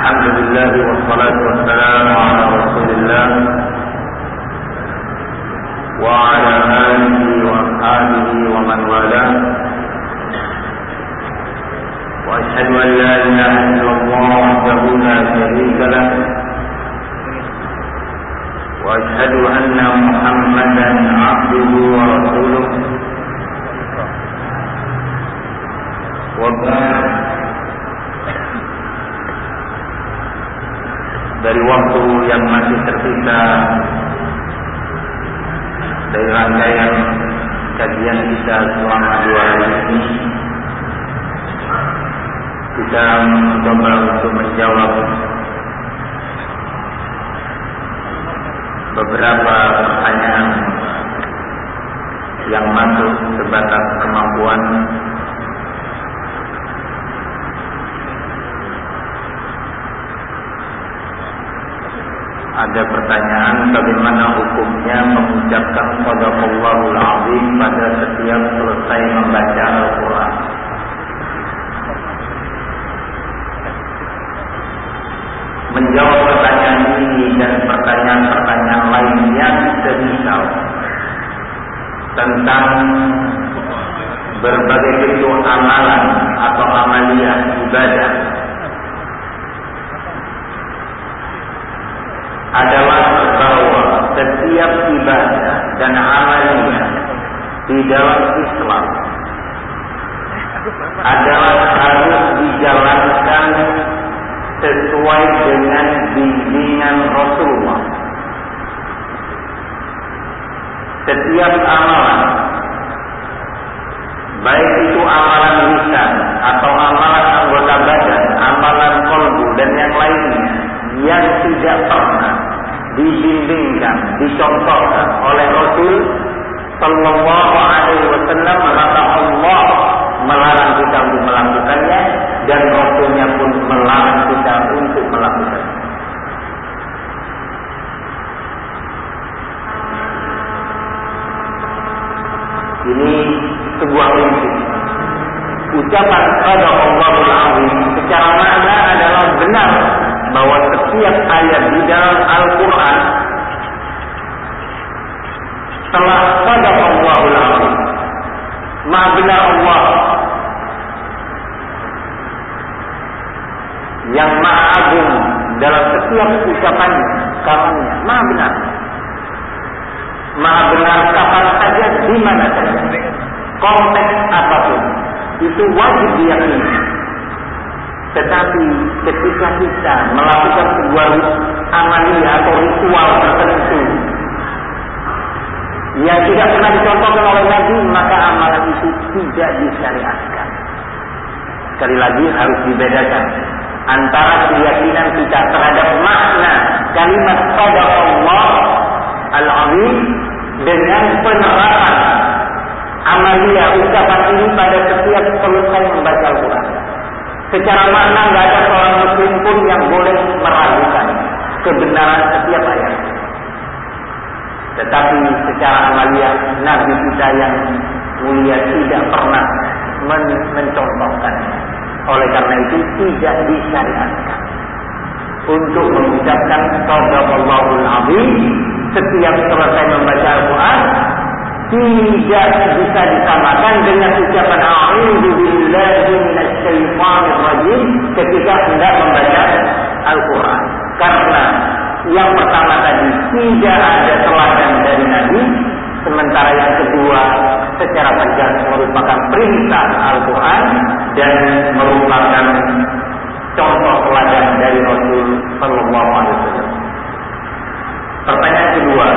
الحمد لله والصلاة والسلام على رسول الله وعلى آله وأصحابه ومن والاه. وأشهد أن لا إله إلا الله وحده لا شريك له. وأشهد أن محمدا عبده ورسوله. وبعد. Dari waktu yang masih tersisa dari rangkaian kajian kita selama dua hari ini kita mencoba untuk menjawab beberapa pertanyaan yang masuk sebatas kemampuan ada pertanyaan bagaimana hukumnya mengucapkan sadaqallahul azim pada setiap selesai membaca Al-Qur'an. Menjawab pertanyaan ini dan pertanyaan-pertanyaan lain yang tentang berbagai bentuk amalan atau amalia ibadah ibadah dan amalia di dalam Islam adalah harus dijalankan sesuai dengan bimbingan Rasulullah. Setiap amalan, baik itu amalan lisan atau amalan anggota badan, amalan kolbu dan yang lainnya, yang tidak pernah dibimbingkan, dicontohkan oleh Rasul Sallallahu Alaihi Wasallam maka Allah melarang kita untuk melakukannya dan Rasulnya pun melarang kita untuk melakukannya. Ini sebuah prinsip. Ucapan pada Allahul Azim secara makna adalah benar bahwa setiap ayat di dalam Al-Quran telah pada Allahul Azim. Allah yang maha agung dalam setiap ucapannya, kalamnya, maha benar. Maha benar kapan saja, di mana saja. Konteks apa pun, itu wajib diyakini. Tetapi ketika kita melakukan sebuah amalia atau ritual tertentu yang tidak pernah dicontohkan oleh Nabi, maka amalan itu tidak disyariatkan. Sekali lagi harus dibedakan antara keyakinan kita terhadap makna kalimat pada Allah Al-Azim dengan penerapan amalia ucapan ini pada setiap selesai membaca Al-Quran. Secara makna nggak ada seorang muslim pun yang boleh meragukan kebenaran setiap ayat. Tetapi secara amalia Nabi kita yang mulia tidak pernah men mencontohkannya. Oleh karena itu tidak disyariatkan untuk mengucapkan Sadaqallahul Azim setiap selesai membaca Al-Quran tidak bisa disamakan dengan ucapan A'udzu billahi minasyaitonir rajim ketika hendak membaca Al-Qur'an. Karena yang pertama tadi tidak ada teladan dari Nabi, sementara yang kedua secara tegas merupakan perintah Al-Qur'an dan merupakan contoh teladan dari Rasul sallallahu alaihi wasallam. Pertanyaan kedua,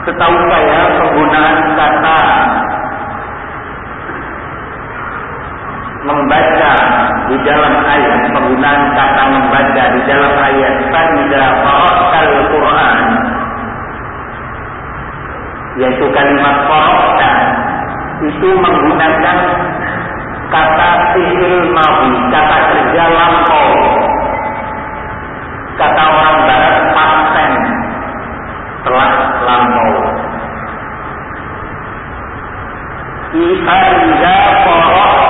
Setahu saya penggunaan kata membaca di dalam ayat, penggunaan kata membaca di dalam ayat Faidah Qara'tal Quran yaitu kalimat Qara'ta itu menggunakan kata fi'il madhi, kata kerja lampau. Kata orang barat pasen telah lampau. Iza korokta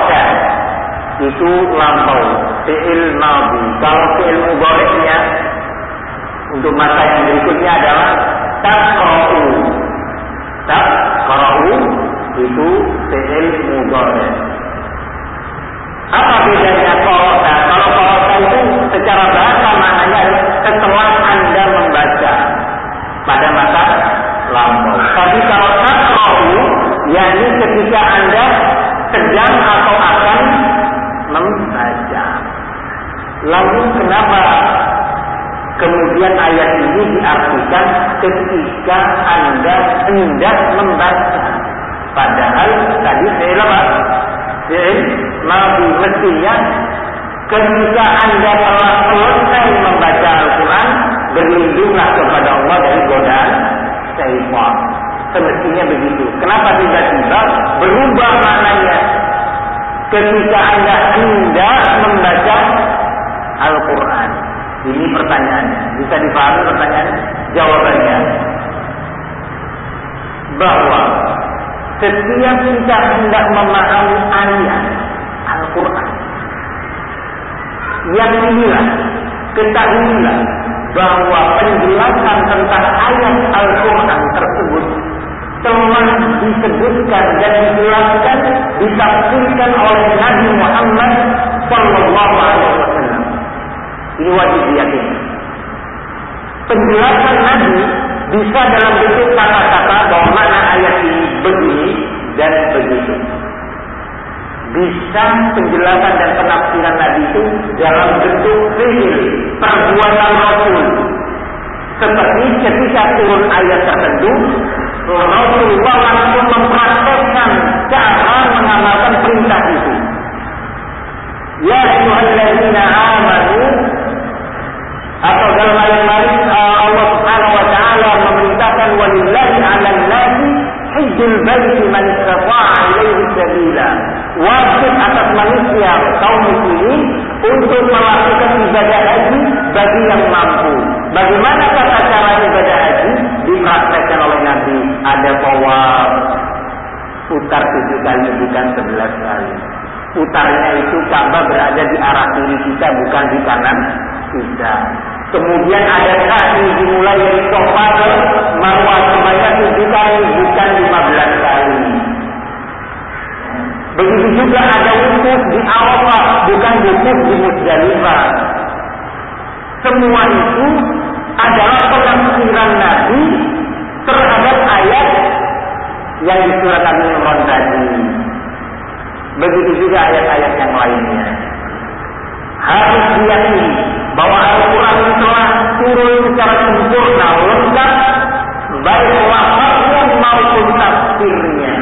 itu lampau. fi'il madhi. Kalau fi'il mudhari'nya untuk masa yang berikutnya adalah taqra'u. Taqra'u itu fi'il mudhari'. Apa bedanya korosa? Kalau korosa itu secara bahasa maknanya setelah Anda membaca pada masa lampau. Tapi kalau takra'u, yakni ketika Anda sedang atau akan membaca. Lalu kenapa kemudian ayat ini diartikan ketika Anda hendak membaca? Padahal tadi saya apa? Saya Nabi mestinya ketika Anda telah selesai membaca Al-Quran, berlindunglah kepada Allah dari godaan syaitan. Semestinya begitu. Kenapa tiba-tiba berubah maknanya? Ketika Anda hendak membaca Al-Quran. Ini pertanyaannya. Bisa dipahami pertanyaannya? Jawabannya. Bahwa setiap kita hendak memahami ayat Al-Quran. Yang inilah, ketahuilah bahwa penjelasan tentang ayat Al-Quran telah disebutkan dan dijelaskan ditafsirkan oleh Nabi Muhammad Sallallahu Alaihi Wasallam. Ini wajib diyakini. Penjelasan Nabi bisa dalam bentuk kata-kata bahwa mana ayat ini begini dan begitu. Bisa penjelasan dan penafsiran Nabi itu dalam bentuk fi'il, perbuatan Rasul. Seperti ketika turun ayat tertentu, Rasulullah langsung mempraktekkan cara mengamalkan perintah itu. Ya ayyuhalladzina amanu atau dalam ayat lain Allah Subhanahu wa taala memerintahkan walillahi 'alan nasi hajjul baiti man istata'a ilaihi sabila. Wajib atas manusia kaum muslimin untuk melakukan ibadah haji bagi yang mampu. Bagaimana tata cara ibadah haji dipraktekkan? Ada tawaf putar tujuh kali bukan sebelas kali. Putarnya itu Ka'bah berada di arah kiri kita bukan di kanan kita. Kemudian ada sa'i dimulai dari Sofa ke Marwah sebanyak tujuh kali bukan lima belas kali. Begitu juga ada wukuf di Arafah bukan wukuf di Musdalifah. Semua itu adalah penafsiran Nabi terhadap ayat yang di surat Al-Imran tadi. Begitu juga ayat-ayat yang lainnya. Harus diyakini bahwa Al-Quran telah turun secara sempurna, lengkap, baik lafaznya maupun tafsirnya.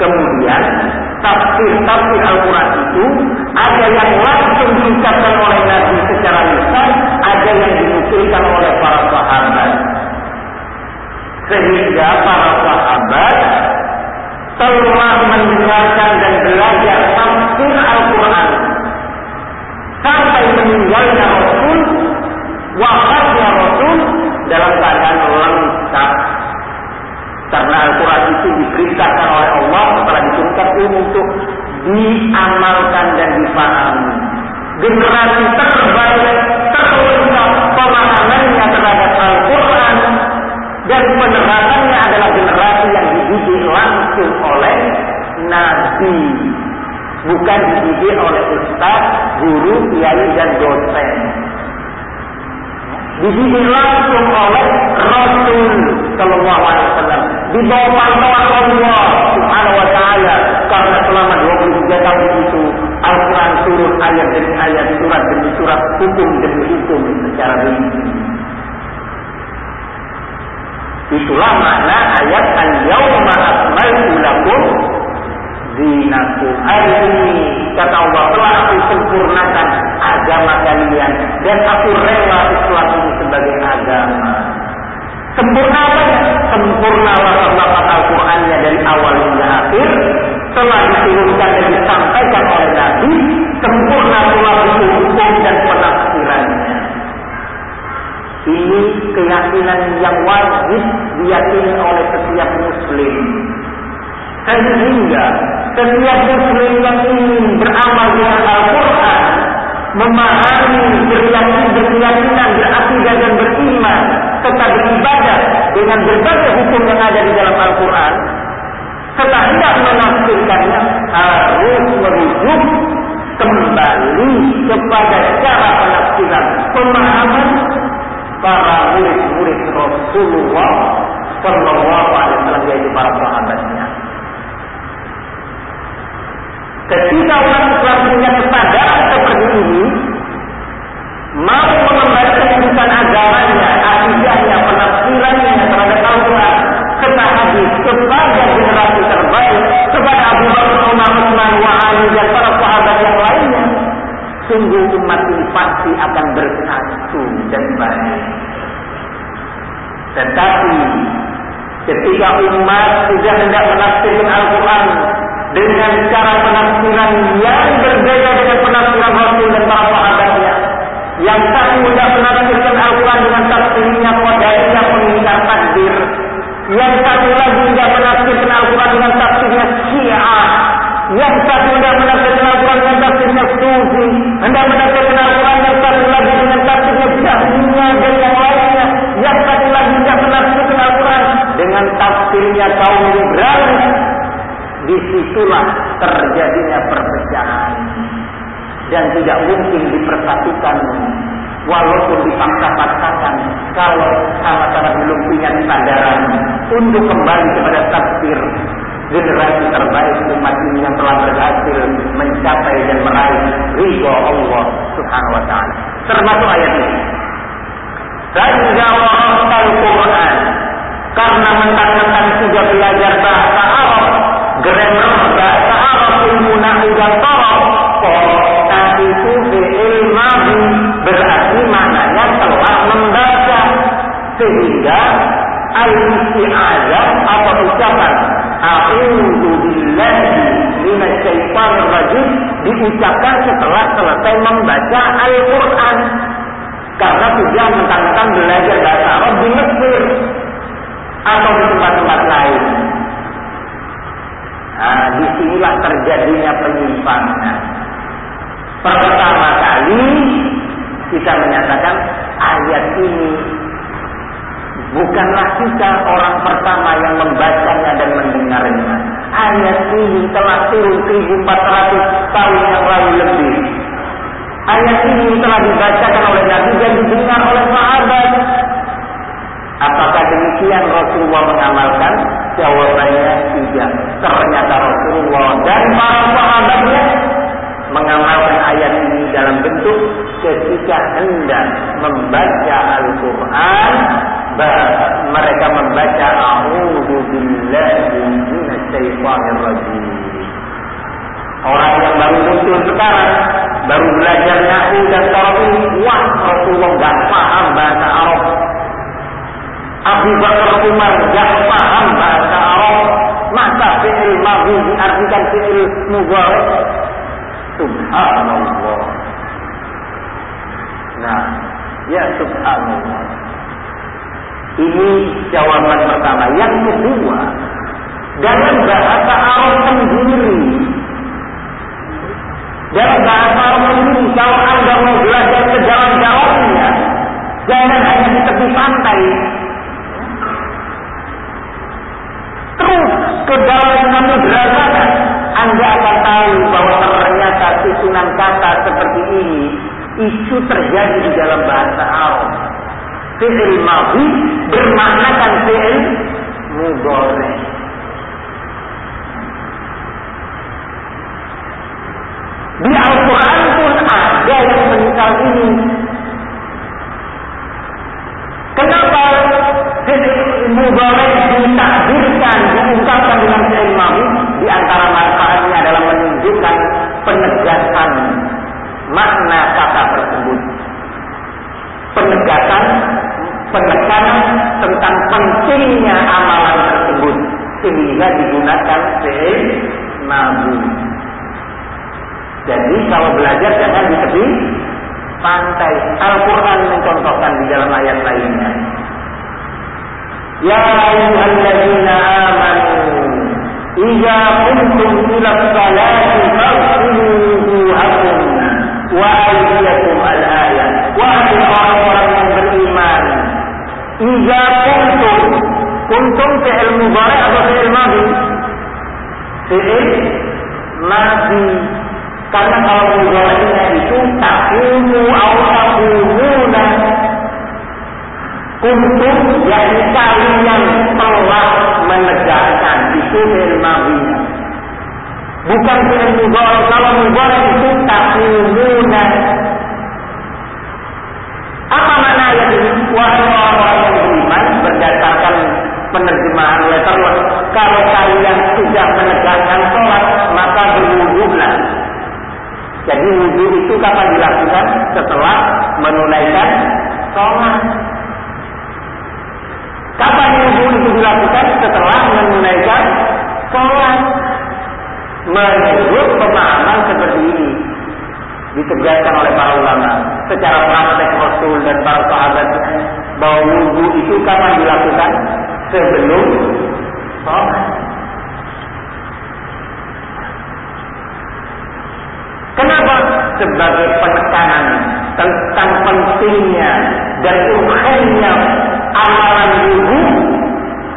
Kemudian tafsir-tafsir Al-Quran itu ada yang langsung diucapkan oleh Nabi secara lisan, ada yang dinukilkan oleh para sahabat. Sehingga para sahabat telah mendengarkan dan belajar tafsir Al-Quran sampai meninggalnya Rasul, wafatnya Rasul dalam keadaan lengkap. Karena Al-Quran itu diperintahkan oleh Allah setelah diturunkan untuk diamalkan dan dipahami. Generasi terbaik, terlengkap Al-Quran dan penerapannya adalah generasi yang dididik langsung oleh Nabi. Bukan dididik oleh ustaz, guru, kiai, dan dosen. Dididik langsung oleh Rasul Sallallahu Alaihi Wasallam di bawah pantauan Allah Subhanahu Wa Taala karena selama 23 tahun itu Al-Quran turun ayat demi ayat, surat demi surat, hukum demi hukum secara rinci. Itulah makna ayat al-yawma akmaltu lakum dinakum. Hari ini kata Allah telah aku sempurnakan agama kalian dan aku rela Islam ini sebagai agama. Sempurna apa? Sempurna lafaz Al-Qur'annya dari awal hingga akhir telah diturunkan dan disampaikan oleh Nabi sempurna pula hukum dan penafsirannya. Ini keyakinan yang wajib diyakini oleh setiap muslim. Sehingga setiap muslim yang ingin beramal dengan Al-Quran, memahami, berlaku, berkeyakinan, berakidah dan beriman, serta beribadah dengan berbagai hukum yang ada di dalam Al-Quran, serta tidak menafsirkannya harus merujuk kembali kepada cara penafsiran pemahaman para murid-murid Rasulullah Shallallahu Alaihi Wasallam yaitu para sahabatnya. Ketika orang Islam punya kesadaran seperti ini, mau mengembalikan urusan agamanya, akidahnya, penafsirannya terhadap Al-Quran, serta hadis kepada generasi terbaik, kepada Abu Bakar, Umar, Utsman, wa Ali dan para sahabat yang lainnya, sungguh umat ini pasti akan bersatu dan baik. Tetapi ketika umat sudah hendak menafsirkan Al-Quran dengan cara penafsiran yang berbeda dengan penafsiran Rasul dan para sahabatnya, yang satu hendak menafsirkan Al-Quran dengan tafsirnya qadariyah pengingkar takdir, yang satu lagi hendak menafsirkan Al-Quran dengan tafsirnya Syiah, yang satu hendak menafsirkan Al-Quran dengan tafsirnya Sufi, hendak menafsirkan Al-Quran yang satu lagi dengan tafsirnya Jahmiyah dan yang lainnya, yang satu lagi hendak menafsirkan Al-Quran dengan tafsirnya kaum liberalis. Di situlah terjadinya perpecahan dan tidak mungkin dipersatukan walaupun dipaksa-paksakan kalau sama-sama belum punya kesadaran untuk kembali kepada tafsir generasi terbaik umat ini yang telah berhasil mencapai dan meraih ridho Allah Subhanahu wa taala. Termasuk ayat ini. Sehingga al Quran karena mentang-mentang sudah belajar bahasa Arab, grammar bahasa Arab, ilmu dan sorok, tapi itu fi'il madhi berarti maknanya telah membaca sehingga al-isti'adzah atau ucapan A'udzu billahi minasyaitonir rajim diucapkan setelah selesai membaca Al-Qur'an. Karena sudah mentang-mentang belajar bahasa Arab di Mesir atau di tempat-tempat lain. Nah, di sinilah terjadinya penyimpangan. Pertama kali kita menyatakan ayat ini Bukanlah kita orang pertama yang membacanya dan mendengarnya. Ayat ini telah turun 1400 tahun yang lalu lebih. Ayat ini telah dibacakan oleh Nabi dan didengar oleh sahabat. Apakah demikian Rasulullah mengamalkan? Jawabannya tidak. Ternyata Rasulullah dan para sahabatnya mengamalkan ayat ini dalam bentuk ketika hendak membaca Al-Quran mereka membaca a'udzu billahi minasyaitonir rajim. Orang yang baru muncul sekarang, baru belajar nahu dan saraf wah Rasulullah gak paham bahasa Arab. Abu Bakar Umar gak paham bahasa Arab. Masa fi'il madhi diartikan fi'il mudhari? Subhanallah. Nah, ya subhanallah. Ini jawaban pertama. Yang kedua, dalam bahasa Arab sendiri, dalam bahasa Arab sendiri, kalau Anda mau belajar ke jawabnya, jangan hanya di tepi pantai. Ke dalam samudera Anda akan tahu bahwa ternyata susunan kata seperti ini itu terjadi di dalam bahasa Arab fi'il madhi bermaknakan fi'il mudhari. Di Al-Quran pun ada yang menyesal ini. Kenapa fi'il mudhari ditakdirkan, diungkapkan dengan fi'il madhi? Di antara manfaatnya adalah menunjukkan penegasan makna kata tersebut. Penegasan penekanan tentang pentingnya amalan tersebut sehingga digunakan fi'il nabu. Jadi kalau belajar jangan di tepi pantai. Al-Quran mencontohkan di dalam ayat lainnya. Ya ayyuhalladzina amanu Iza kuntum ila salati fa'silu wujuhakum wa aydiyakum al-ayat. Wahai orang-orang yang beriman, Iza kuntum Kuntum fi'il mudhari atau fi'il madhi? Fi'il madhi Karena kalau mudoranya itu takumu au takumuna kuntum yakni kalian telah menegakkan itu ilmahnya. Bukan fi'il mudhari. Kalau mudhari itu takumuna. Apa makna ayat ini? Orang-orang yang beriman berdasarkan penerjemahan letterless. Kalau kalian sudah menegakkan sholat, maka berwudhulah. Jadi wudhu itu kapan dilakukan? Setelah menunaikan sholat. Kapan wudhu itu dilakukan? Setelah menunaikan sholat. Menurut pemahaman seperti ini ditegaskan oleh para ulama secara praktek Rasul dan para sahabatnya bahwa wudhu itu kapan dilakukan sebelum sholat. Kenapa? Sebagai penekanan tentang pentingnya dan urgennya amalan wudhu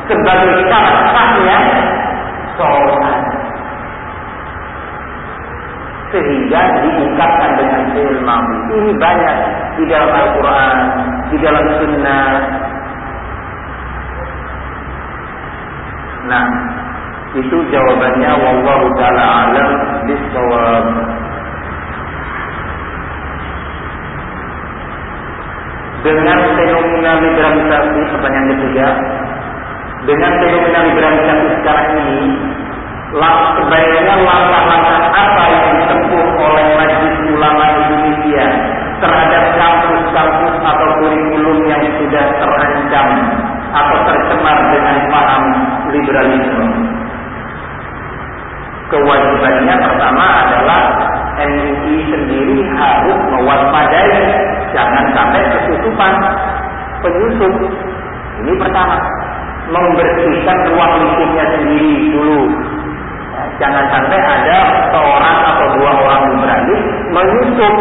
sebagai syarat sahnya sholat. Sehingga diungkapkan dengan fi'il Ini banyak di dalam Al-Quran, di dalam Sunnah, Nah, itu jawabannya wallahu taala alam bisawab. Dengan fenomena liberalisasi pertanyaan ketiga, dengan fenomena liberalisasi sekarang ini, sebaiknya langkah-langkah apa yang ditempuh oleh Majelis Ulama Indonesia terhadap kampus-kampus atau kurikulum yang sudah terancam atau tercemar dengan paham liberalisme. Kewajibannya pertama adalah MUI sendiri harus mewaspadai jangan sampai kesusupan penyusup. Ini pertama, membersihkan ruang lingkupnya sendiri dulu. Ya, jangan sampai ada seorang atau dua orang liberalis menyusup.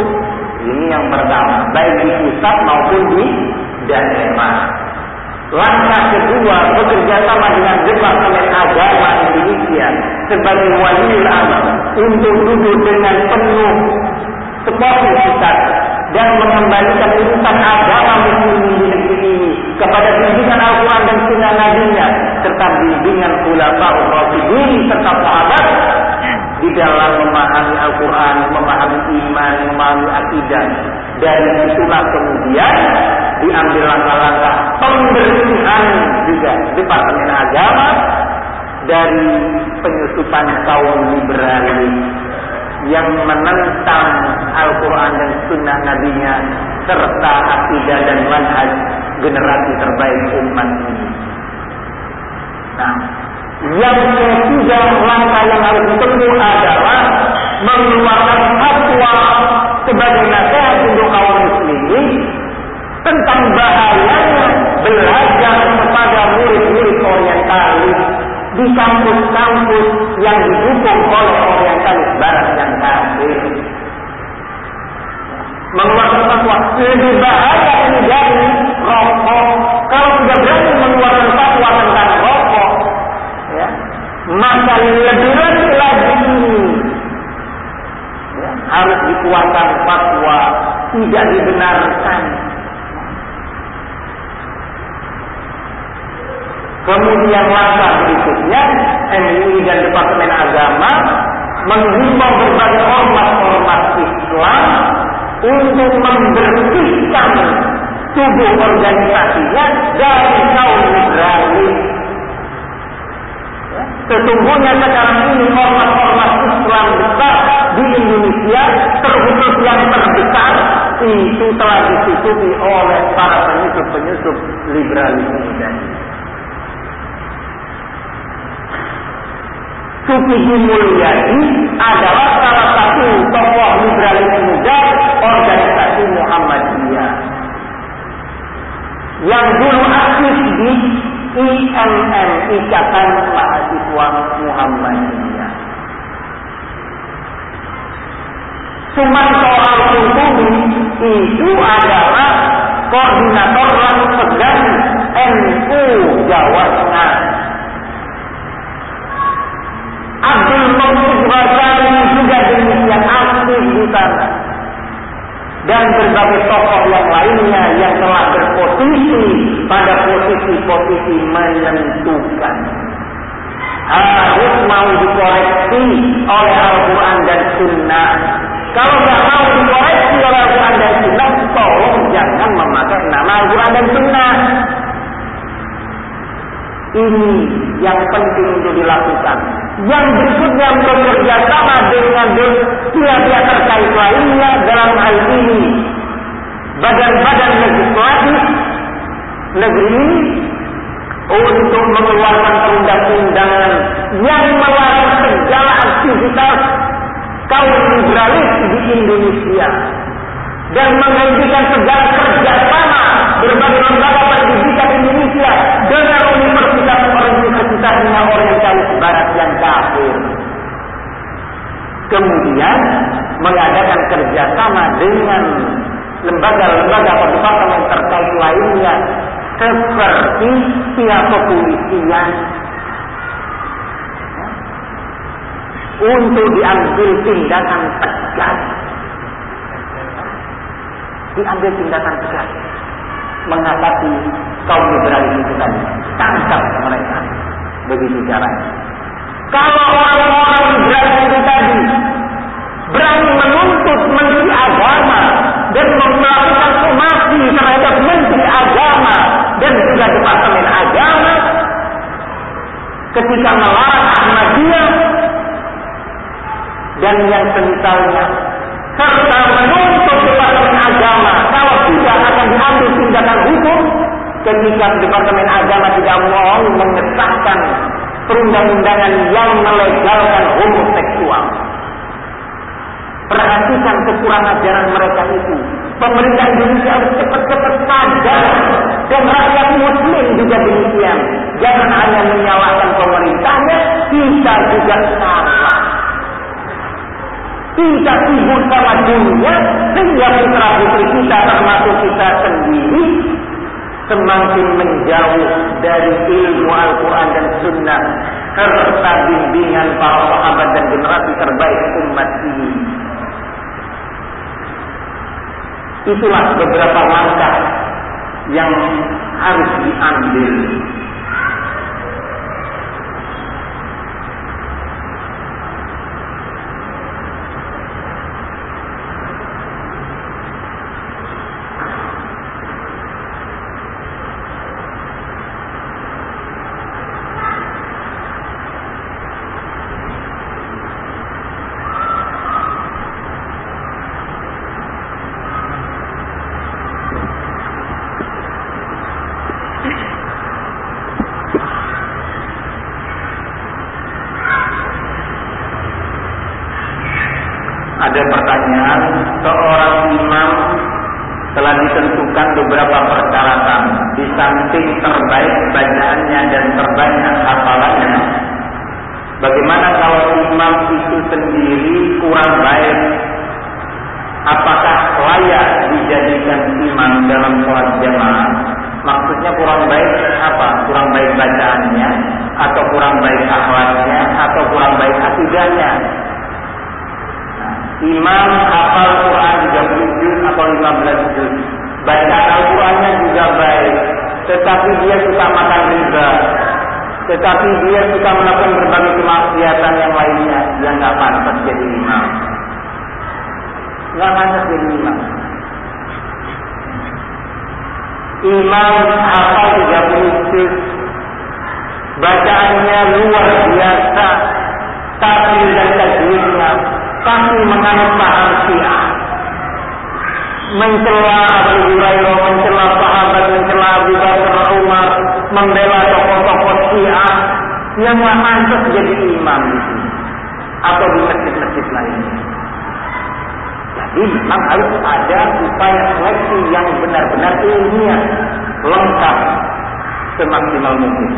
Ini yang pertama, baik di pusat maupun di daerah. Langkah kedua bekerja sama dengan Departemen Agama Indonesia sebagai wali amr untuk duduk dengan penuh kita dan mengembalikan urusan agama muslimin di negeri ini kepada bimbingan Al-Quran dan Sunnah Nabi-Nya serta bimbingan ulama Rasulullah serta sahabat di dalam memahami Al-Quran, memahami iman, memahami akidah. Dan itulah kemudian diambil langkah-langkah pembersihan juga Departemen Agama dari penyusupan kaum liberalis yang menentang Al-Quran dan Sunnah Nabi-Nya serta akidah dan manhaj generasi terbaik umat ini. Nah, yang ketiga langkah yang harus ditempuh adalah mengeluarkan fatwa sebagai nasihat untuk kaum muslimin tentang bahayanya belajar kepada murid-murid orientalis di kampus-kampus yang didukung oleh orientalis barat yang kafir. Mengeluarkan fatwa lebih bahaya ini dari rokok. Kalau tidak berani mengeluarkan fatwa tentang rokok, ya, maka lebih lagi lagi ya, harus dikeluarkan fatwa tidak dibenarkan Kemudian langkah berikutnya MUI dan Departemen Agama menghimbau berbagai ormas-ormas Islam untuk membersihkan tubuh organisasinya dari kaum liberalis. Sesungguhnya sekarang ini ormas-ormas Islam besar di Indonesia, terkhusus yang terbesar, itu telah ditutupi oleh para penyusup-penyusup liberalisme Sufi Mulyadi adalah salah satu tokoh liberalis muda organisasi Muhammadiyah yang dulu aktif di IMM Ikatan Mahasiswa Muhammadiyah. Sumanto Al-Qurtubi itu adalah koordinator pegang NU Jawa Sana dan berbagai tokoh yang lainnya yang telah berposisi pada posisi-posisi menentukan harus mau dikoreksi oleh Al-Quran dan Sunnah. Kalau nggak mau dikoreksi oleh Al-Quran dan Sunnah, tolong jangan memakai nama Al-Quran dan Sunnah. Ini yang penting untuk dilakukan. Yang berikutnya bekerja sama dengan pihak-pihak terkait lainnya dalam hal ini. Badan-badan legislatif negeri untuk mengeluarkan perundang-undangan yang melarang segala aktivitas kaum liberalis di Indonesia dan menghentikan segala kerjasama berbagai lembaga pendidikan Indonesia dengan universitas-universitasnya barat yang kafir. Kemudian mengadakan kerjasama dengan lembaga-lembaga yang terkait lainnya seperti pihak kepolisian. Untuk diambil tindakan tegas. Diambil tindakan tegas. Mengatasi kaum liberal itu tadi. Tangkap mereka. Begitu caranya kalau orang-orang liberal itu tadi berani menuntut menteri agama dan melakukan somasi terhadap menteri agama dan juga departemen agama ketika melarang Ahmadiyah dan yang semisalnya serta menuntut departemen agama kalau tidak akan diambil tindakan hukum ketika departemen agama tidak mau mengesahkan perundang-undangan yang melegalkan homoseksual. Perhatikan kekurang ajaran mereka itu. Pemerintah Indonesia harus cepat-cepat sadar. Dan rakyat muslim juga demikian. Jangan hanya menyalahkan pemerintahnya, kita juga salah. Kita sibuk sama dunia, sehingga putra putri kita termasuk kita sendiri semakin menjauh dari ilmu Al-Quran dan Sunnah serta bimbingan para sahabat dan generasi terbaik umat ini. Itulah beberapa langkah yang harus diambil tetapi dia suka melakukan berbagai kemaksiatan yang lainnya yang nggak pantas jadi imam. Nggak pantas jadi imam. Imam hafal 30 juz. Bacaannya luar biasa. Tapi dan tajwidnya tapi menganut paham syiah. Mencela Abu Hurairah, mencela mencela Abu Bakar Umar, membela tokoh-tokoh Syiah yang nggak pantas jadi imam di sini atau di masjid-masjid lainnya. Jadi memang harus ada upaya seleksi yang benar-benar ilmiah, lengkap, semaksimal mungkin.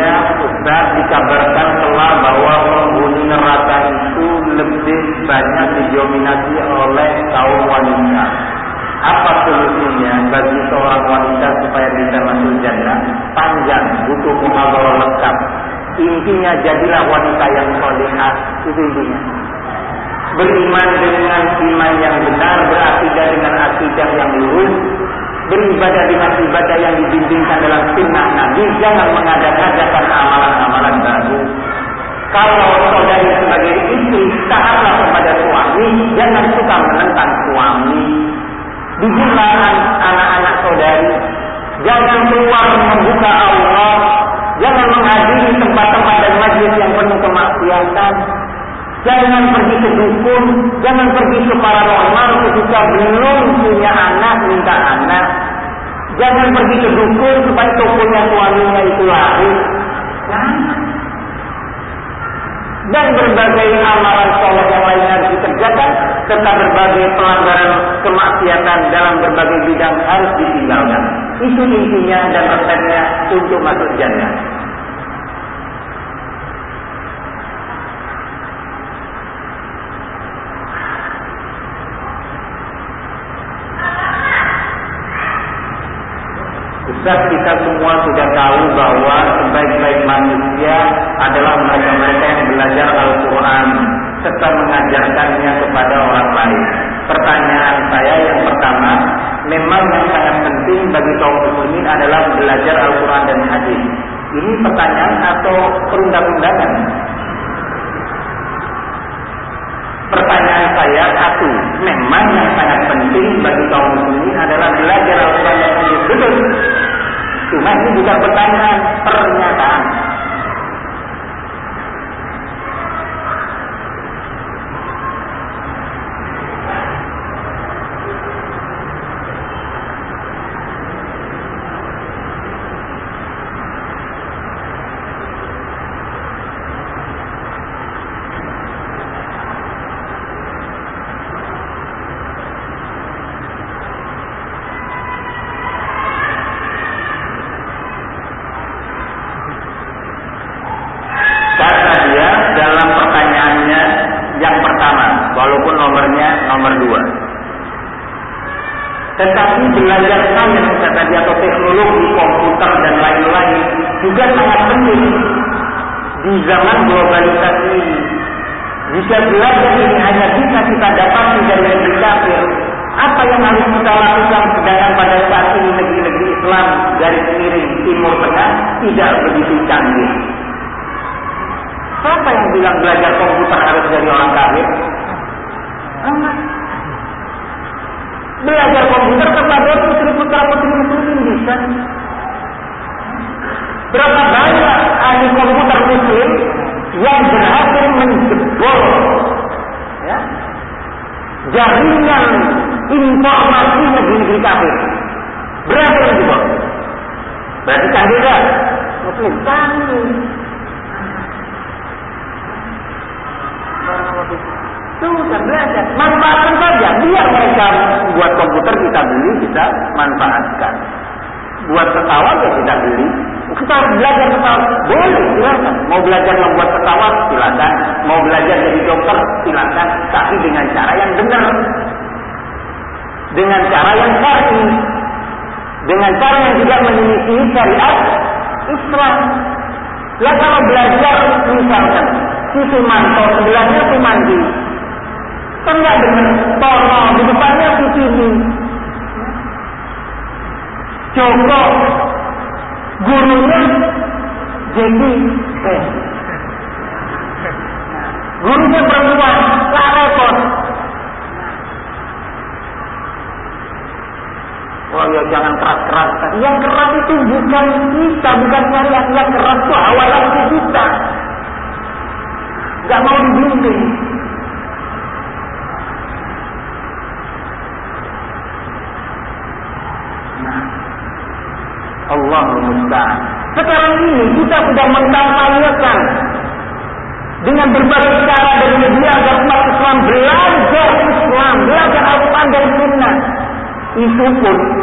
Berikutnya Ustaz dikabarkan telah bahwa penghuni neraka itu lebih banyak didominasi oleh kaum wanita. Apa solusinya bagi seorang wanita supaya bisa masuk jannah? Panjang, butuh muhadarah lengkap. Intinya jadilah wanita yang solehah. Itu intinya. Beriman dengan iman yang benar, berakidah dengan akidah yang lurus, beribadah dengan ibadah yang dibimbingkan dalam sunnah Nabi, jangan mengadakan amalan-amalan baru. Kalau saudari sebagai istri, taatlah kepada suami, jangan suka menentang suami. Dijulah anak-anak saudari, jangan keluar membuka Allah, jangan menghadiri tempat-tempat dan majlis yang penuh kemaksiatan. Jangan pergi ke dukun, jangan pergi ke paranormal ketika belum punya anak, minta anak. Jangan pergi ke dukun supaya tokonya suaminya itu laris. Dan berbagai amalan sholat yang lain harus dikerjakan, serta berbagai pelanggaran kemaksiatan dalam berbagai bidang harus ditinggalkan. Itu intinya dan resepnya untuk masuk jannah. Ustaz kita semua sudah tahu bahwa sebaik-baik manusia adalah mereka-mereka yang belajar Al-Quran serta mengajarkannya kepada orang lain. Pertanyaan saya yang pertama, memang yang sangat penting bagi kaum muslimin adalah belajar Al-Quran dan hadis. Ini pertanyaan atau perundang-undangan? Pertanyaan saya satu, memang yang sangat penting bagi kaum muslimin adalah belajar Al-Quran dan hadis. Betul. Cuma ini bukan pertanyaan, pernyataan. Karena dia dalam pertanyaannya yang pertama, walaupun nomornya nomor dua. Tetapi belajar sains kata dia atau teknologi komputer dan lain-lain juga sangat penting di zaman globalisasi ini. Jika belajar ini hanya bisa kita dapati dari negeri kafir, apa yang harus kita lakukan sedangkan pada saat ini negeri-negeri Dari miring Timur Tengah tidak begitu canggih. Siapa yang bilang belajar komputer harus dari orang kafir? Enggak. Belajar komputer kepada putri putra putri muslimin bisa. Berapa banyak ahli komputer muslim yang berhasil menjebol ya, jaringan informasi negeri-negeri kafir. Berapa yang jebol? Berarti canggih kan? Muslim canggih. Sudah belajar, manfaatkan saja. Biar mereka buat komputer kita beli, kita manfaatkan. Buat pesawat ya kita beli. Kita harus belajar pesawat. Boleh, silakan. Mau belajar membuat pesawat, silakan. Mau belajar jadi dokter, silakan. Tapi dengan cara yang benar. Dengan cara yang syar'i. Dengan cara yang juga menyelisihi syariat Islam. Lah kalau belajar misalkan si Sumanto sebelahnya Sumandi. Kan nggak benar. Tono di depannya si Tini. Joko gurunya jadi eh. Gurunya perempuan, Ya jangan keras-keras. Yang keras itu bukan kita, bukan syariat. Yang keras itu awal kita. Gak mau dibimbing. Nah, Allah musta'an. Sekarang ini kita sudah mengkampanyekan dengan berbagai cara dari media agar umat Islam belajar Islam, belajar Al-Quran dan Sunnah. Itu pun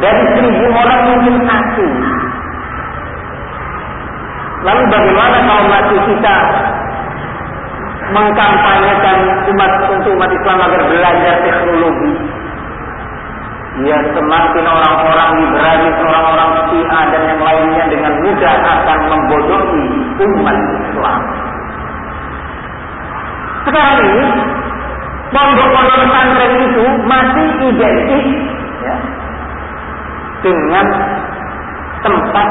dari seribu orang mungkin satu. Lalu bagaimana kalau masih kita mengkampanyekan umat untuk umat Islam agar belajar teknologi. Ya semakin orang-orang liberalis, orang-orang Syiah dan yang lainnya dengan mudah akan membodohi umat Islam. Sekarang ini pondok-pondok pesantren itu masih identik ya, dengan tempat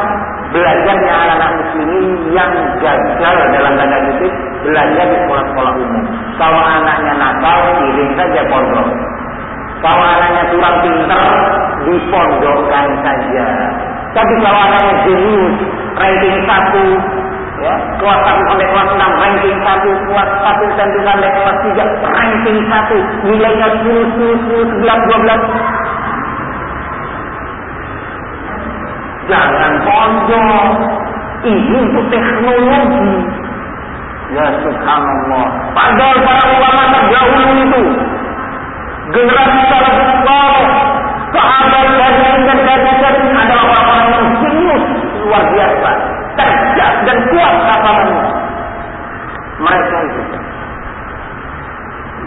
belajarnya anak-anak muslimin yang gagal dalam tanda kutip belanja di sekolah-sekolah umum. Kalau anaknya nakal, kirim saja pondok. Kalau anaknya kurang pintar, dipondokkan saja. Tapi kalau anaknya jenius, ranking 1, ya, kelas 1 sampai kelas 6, ranking 1, kelas 1 sampai kelas 3, ranking 1, nilainya 10, 10, 10, 11, 12, Jangan pondok. Ini untuk teknologi. Ya subhanallah. Padahal para ulama terdahulu itu. Generasi salafus. Sahabat dan dan tabi'in adalah orang-orang yang jenius luar biasa. Cerdas dan kuat hafalannya. Mereka itu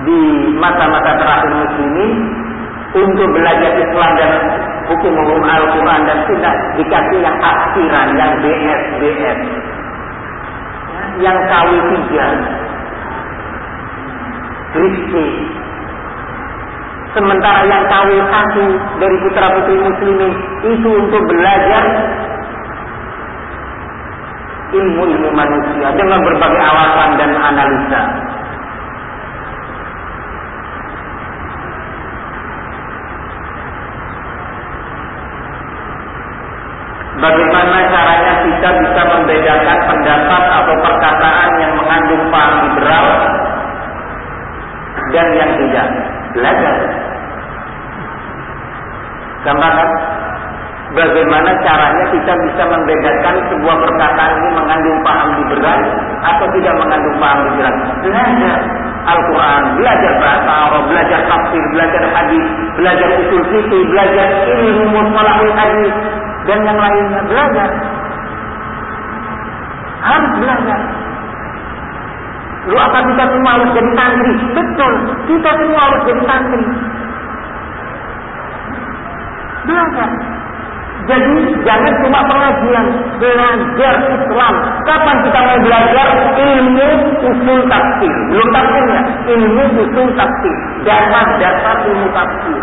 di masa-masa terakhir muslimin untuk belajar Islam dan hukum-hukum Al-Quran dan sunnah dikasih yang akhiran, yang BS, BS. Yang KW tiga. Kristi. Sementara yang KW satu dari putra-putri muslimin itu untuk belajar ilmu-ilmu manusia dengan berbagai alasan dan analisa. Bagaimana caranya kita bisa membedakan pendapat atau perkataan yang mengandung paham liberal dan yang tidak? Belajar. Gampang Bagaimana caranya kita bisa membedakan sebuah perkataan ini mengandung paham liberal atau tidak mengandung paham liberal? Belajar Al-Quran, belajar bahasa Arab, belajar tafsir, belajar hadis, belajar usul fikih, belajar ilmu mustalahul hadis, dan yang lainnya belajar. Harus belajar. Lu apa kita semua harus jadi santri? Betul, kita semua harus jadi santri. Belajar. Jadi jangan cuma pengajian, belajar Islam. Kapan kita mau belajar ilmu usul tafsir? Belum tafsirnya, ilmu usul tafsir. Dasar-dasar ilmu tafsir.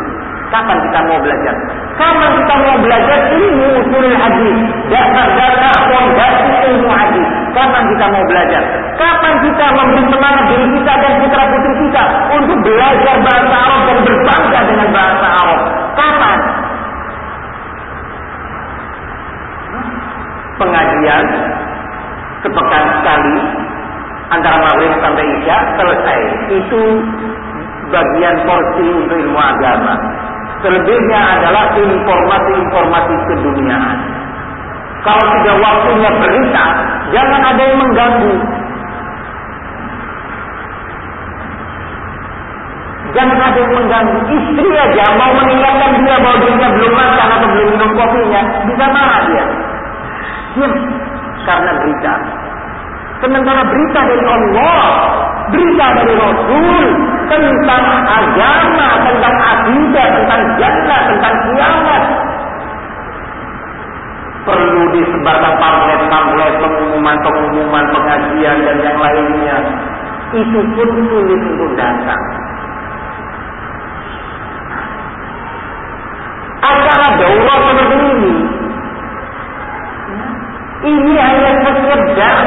Kapan kita mau belajar? Kapan kita mau belajar ilmu usul hadis, dasar-dasar fondasi ilmu hadis? Kapan kita mau belajar? Kapan kita memberi semangat diri kita dan putra putri kita untuk belajar bahasa Arab dan berbangga dengan bahasa Arab? Kapan? Pengajian sepekan sekali antara maghrib sampai isya selesai. Itu bagian porsi untuk ilmu agama. Selebihnya adalah informasi-informasi keduniaan. Kalau sudah waktunya berita, jangan ada yang mengganggu. Jangan ada yang mengganggu. Istri aja mau meninggalkan dia bahwa dirinya belum makan atau belum minum kopinya, bisa marah dia. Diam karena berita. Sementara berita dari Allah, berita dari Rasul tentang agama, tentang akidah, tentang jannah, tentang kiamat. Perlu disebarkan pamflet-pamflet, pengumuman-pengumuman, pengajian dan yang lainnya. Itu pun sulit untuk datang. Acara daurah seperti ini, ini hanya sekedar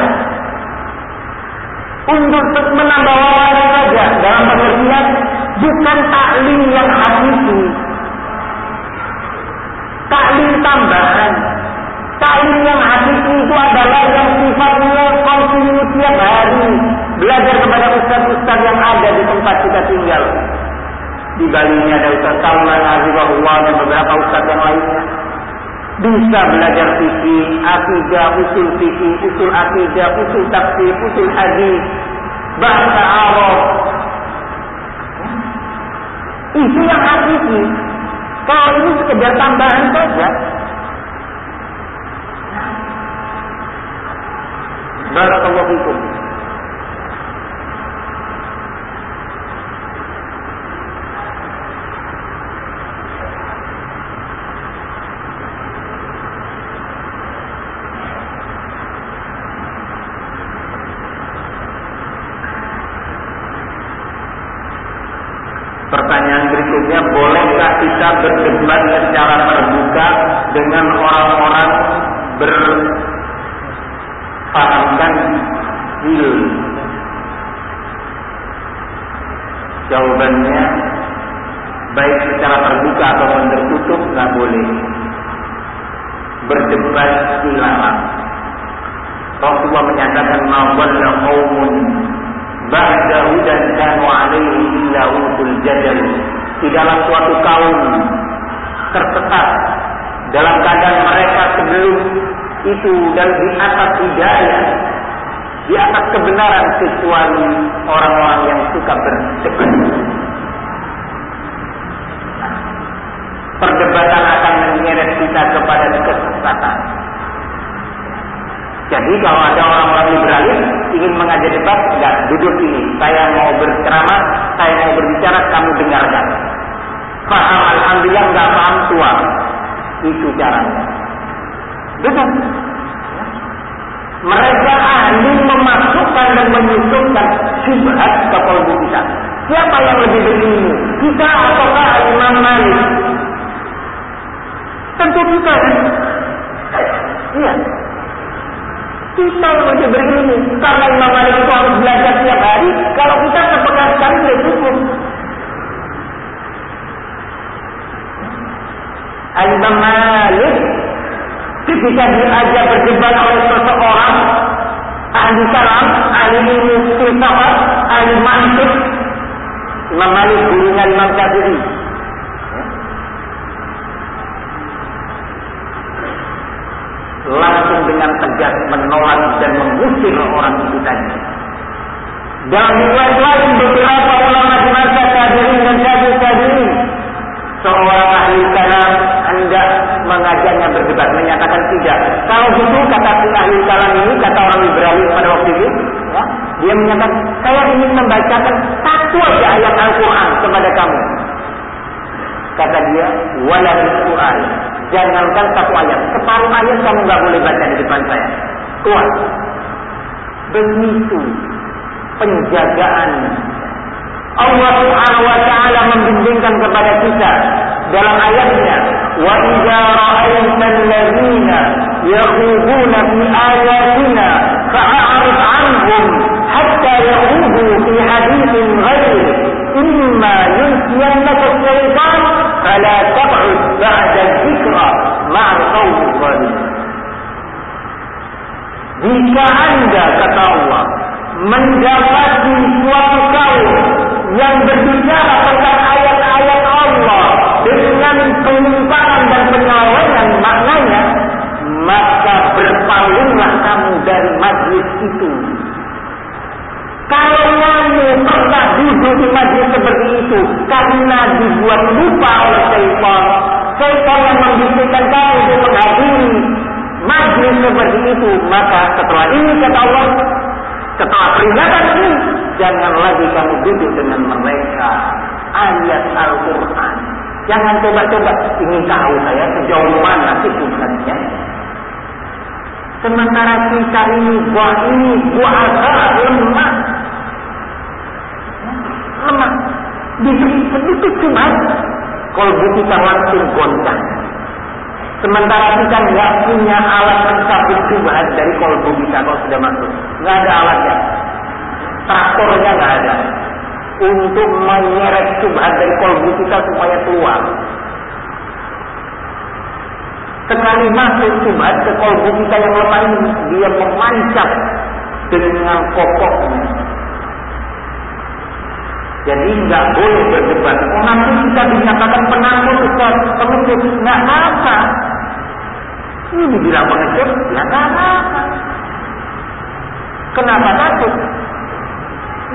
untuk menambah wawasan saja dalam pengertian bukan taklim yang hakiki. Taklim tambahan. Taklim yang hakiki itu adalah yang sifatnya kontinu tiap hari. Belajar kepada ustaz-ustaz yang ada di tempat kita tinggal. Di Bali ini ada Ustaz Salman Azizahullah dan beberapa ustaz yang lainnya bisa belajar fikih, akidah, usul fikih, usul akidah, usul tafsir, usul hadis, bahasa Arab. Itu yang hakiki. Kalau ini sekedar tambahan saja. Barakallahu fikum. Kita berdebat secara terbuka dengan orang-orang berfahamkan hil? Jawabannya, baik secara terbuka ataupun tertutup, nggak boleh. Berdebat dilarang. Rasulullah menyatakan, "Mawalla qaumun ba'da hudan kanu alaihi illa utul jadal. Tidaklah suatu kaum tersesat dalam keadaan mereka sebelum itu dan di atas hidayah di atas kebenaran kecuali orang-orang yang suka berdebat. Perdebatan akan menyeret kita kepada kesesatan. Jadi kalau ada orang-orang liberalis ingin mengajak debat, enggak duduk ini. Saya mau berceramah, saya mau berbicara, kamu dengarkan. Paham, alhamdulillah enggak paham tua. Itu caranya. Betul. Mereka ahli memasukkan dan menyusupkan syubhat ke kalbu kita. Siapa yang lebih berilmu? Kita ataukah Imam Malik? Tentu kita? Iya. Kita yang lebih berilmu. Karena Imam Malik itu harus belajar setiap hari. Kalau kita sepekan sekali sudah cukup. Imam Malik ketika diajak berdebat oleh seseorang ahli salam, ahli filsafat, ahli mantik, Imam Malik gurunya Imam Syafi'i. Langsung dengan tegas menolak dan mengusir orang itu tadi. Dalam riwayat lain beberapa ulama di masa tabi'in dan tabi'in seorang ahli kalam mengajaknya berdebat menyatakan tidak. Kalau gitu kata ahli kalam ini kata orang liberalis pada waktu itu, ya, dia menyatakan saya ingin membacakan satu aja ayat Al-Quran kepada kamu. Kata dia, wala Quran. Jangankan satu ayat, separuh ayat kamu nggak boleh baca di depan saya. Kuat. Begitu penjagaan Allah Subhanahu wa taala membimbingkan kepada kita dalam ayatnya وإذا رأيت الذين يخوضون في آياتنا فأعرض عنهم حتى يخوضوا في حديث غيره. إما ينسينك الشيطان فلا تقعد بعد الذكرى مع القوم الظالمين. Jika anda, kata Allah, mendapati suatu kaum yang berbicara tentang ayat-ayat Allah dengan penyimpangan maknanya, maka berpalinglah kamu dari majlis itu. Kalau kamu pernah duduk di majlis seperti itu karena dibuat lupa oleh syaitan, syaitan yang membisikkan kamu untuk menghadiri majlis seperti itu, maka setelah ini kata Allah, setelah peringatan ini, jangan lagi kamu duduk dengan mereka. Ayat Al-Quran. Jangan coba-coba ingin tahu saya sejauh mana sih subhannya. Sementara kita ini buah ini buah agak lemah. Lemah. Diberi sedikit cuma kalau kita langsung goncang. Sementara kita nggak punya alat mencabut subhat dari kolbu kita kalau sudah masuk. Nggak ada alatnya. Traktornya nggak ada. Untuk menyeret subhat dari kolbu kita supaya keluar. Sekali masuk subhat ke kolbu kita yang lemah ini, dia memancap dengan kokohnya. Jadi nggak boleh berdebat. Oh nanti kita dinyatakan penakut, Ustaz, pengecut. Nggak apa. Ini dibilang pengecut, ya nggak apa. Kenapa takut?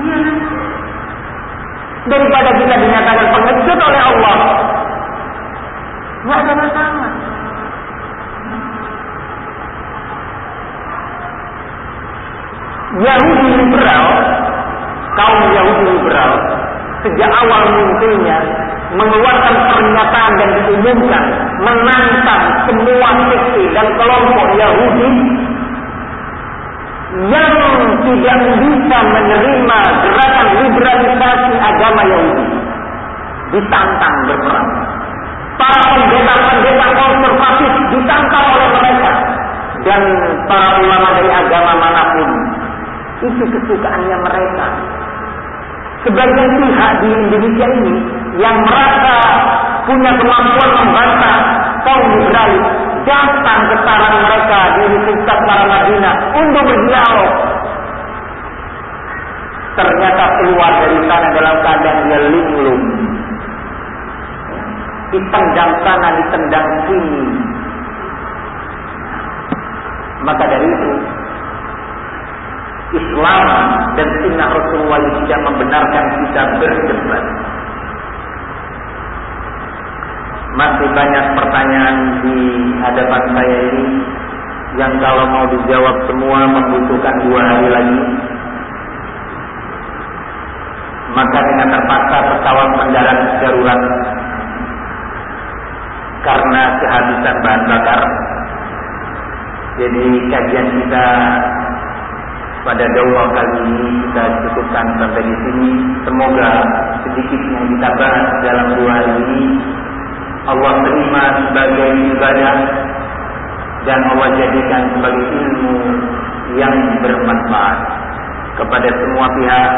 Iya. Daripada kita dinyatakan pengecut oleh Allah, nggak ada masalah. Yahudi liberal, kaum Yahudi liberal, sejak awal munculnya mengeluarkan pernyataan dan diumumkan menantang semua sekte dan kelompok Yahudi yang tidak bisa menerima gerakan liberalisasi agama Yahudi. ditantang berperang. Para pendeta-pendeta konservatif ditantang oleh mereka. Dan para ulama dari agama mana pun. Itu kesukaannya mereka. Sebagian pihak di Indonesia ini yang merasa punya kemampuan membantah kaum Israel datang ke sarang mereka di Universitas Madinah untuk berdialog. Ternyata keluar dari sana dalam keadaan dia linglung. Ditendang sana, ditendang sini. Maka dari itu, Islam dan sunnah Rasulullah tidak membenarkan kita berdebat. Masih banyak pertanyaan di hadapan saya ini yang kalau mau dijawab semua membutuhkan dua hari lagi. Maka dengan terpaksa pesawat mendarat darurat karena kehabisan bahan bakar. Jadi kajian kita pada dakwah kali ini kita cukupkan sampai di sini. Semoga sedikit yang kita bahas dalam dua hari ini Allah terima sebagai ibadah dan Allah jadikan sebagai ilmu yang bermanfaat kepada semua pihak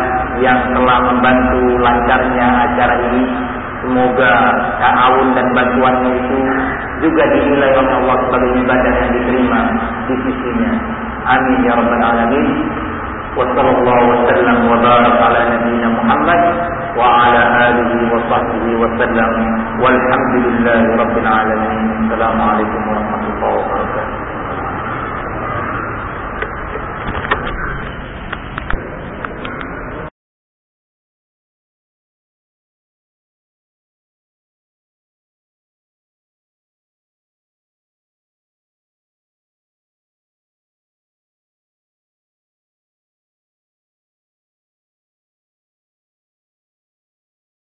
yang telah membantu lancarnya acara ini. Semoga ta'awun dan bantuannya itu juga dinilai oleh Allah sebagai ibadah yang diterima di sisinya. Amin ya rabbal alamin. وصلى الله وسلم وبارك على نبينا محمد وعلى آله وصحبه وسلم. والحمد لله رب العالمين. السلام عليكم ورحمة الله وبركاته.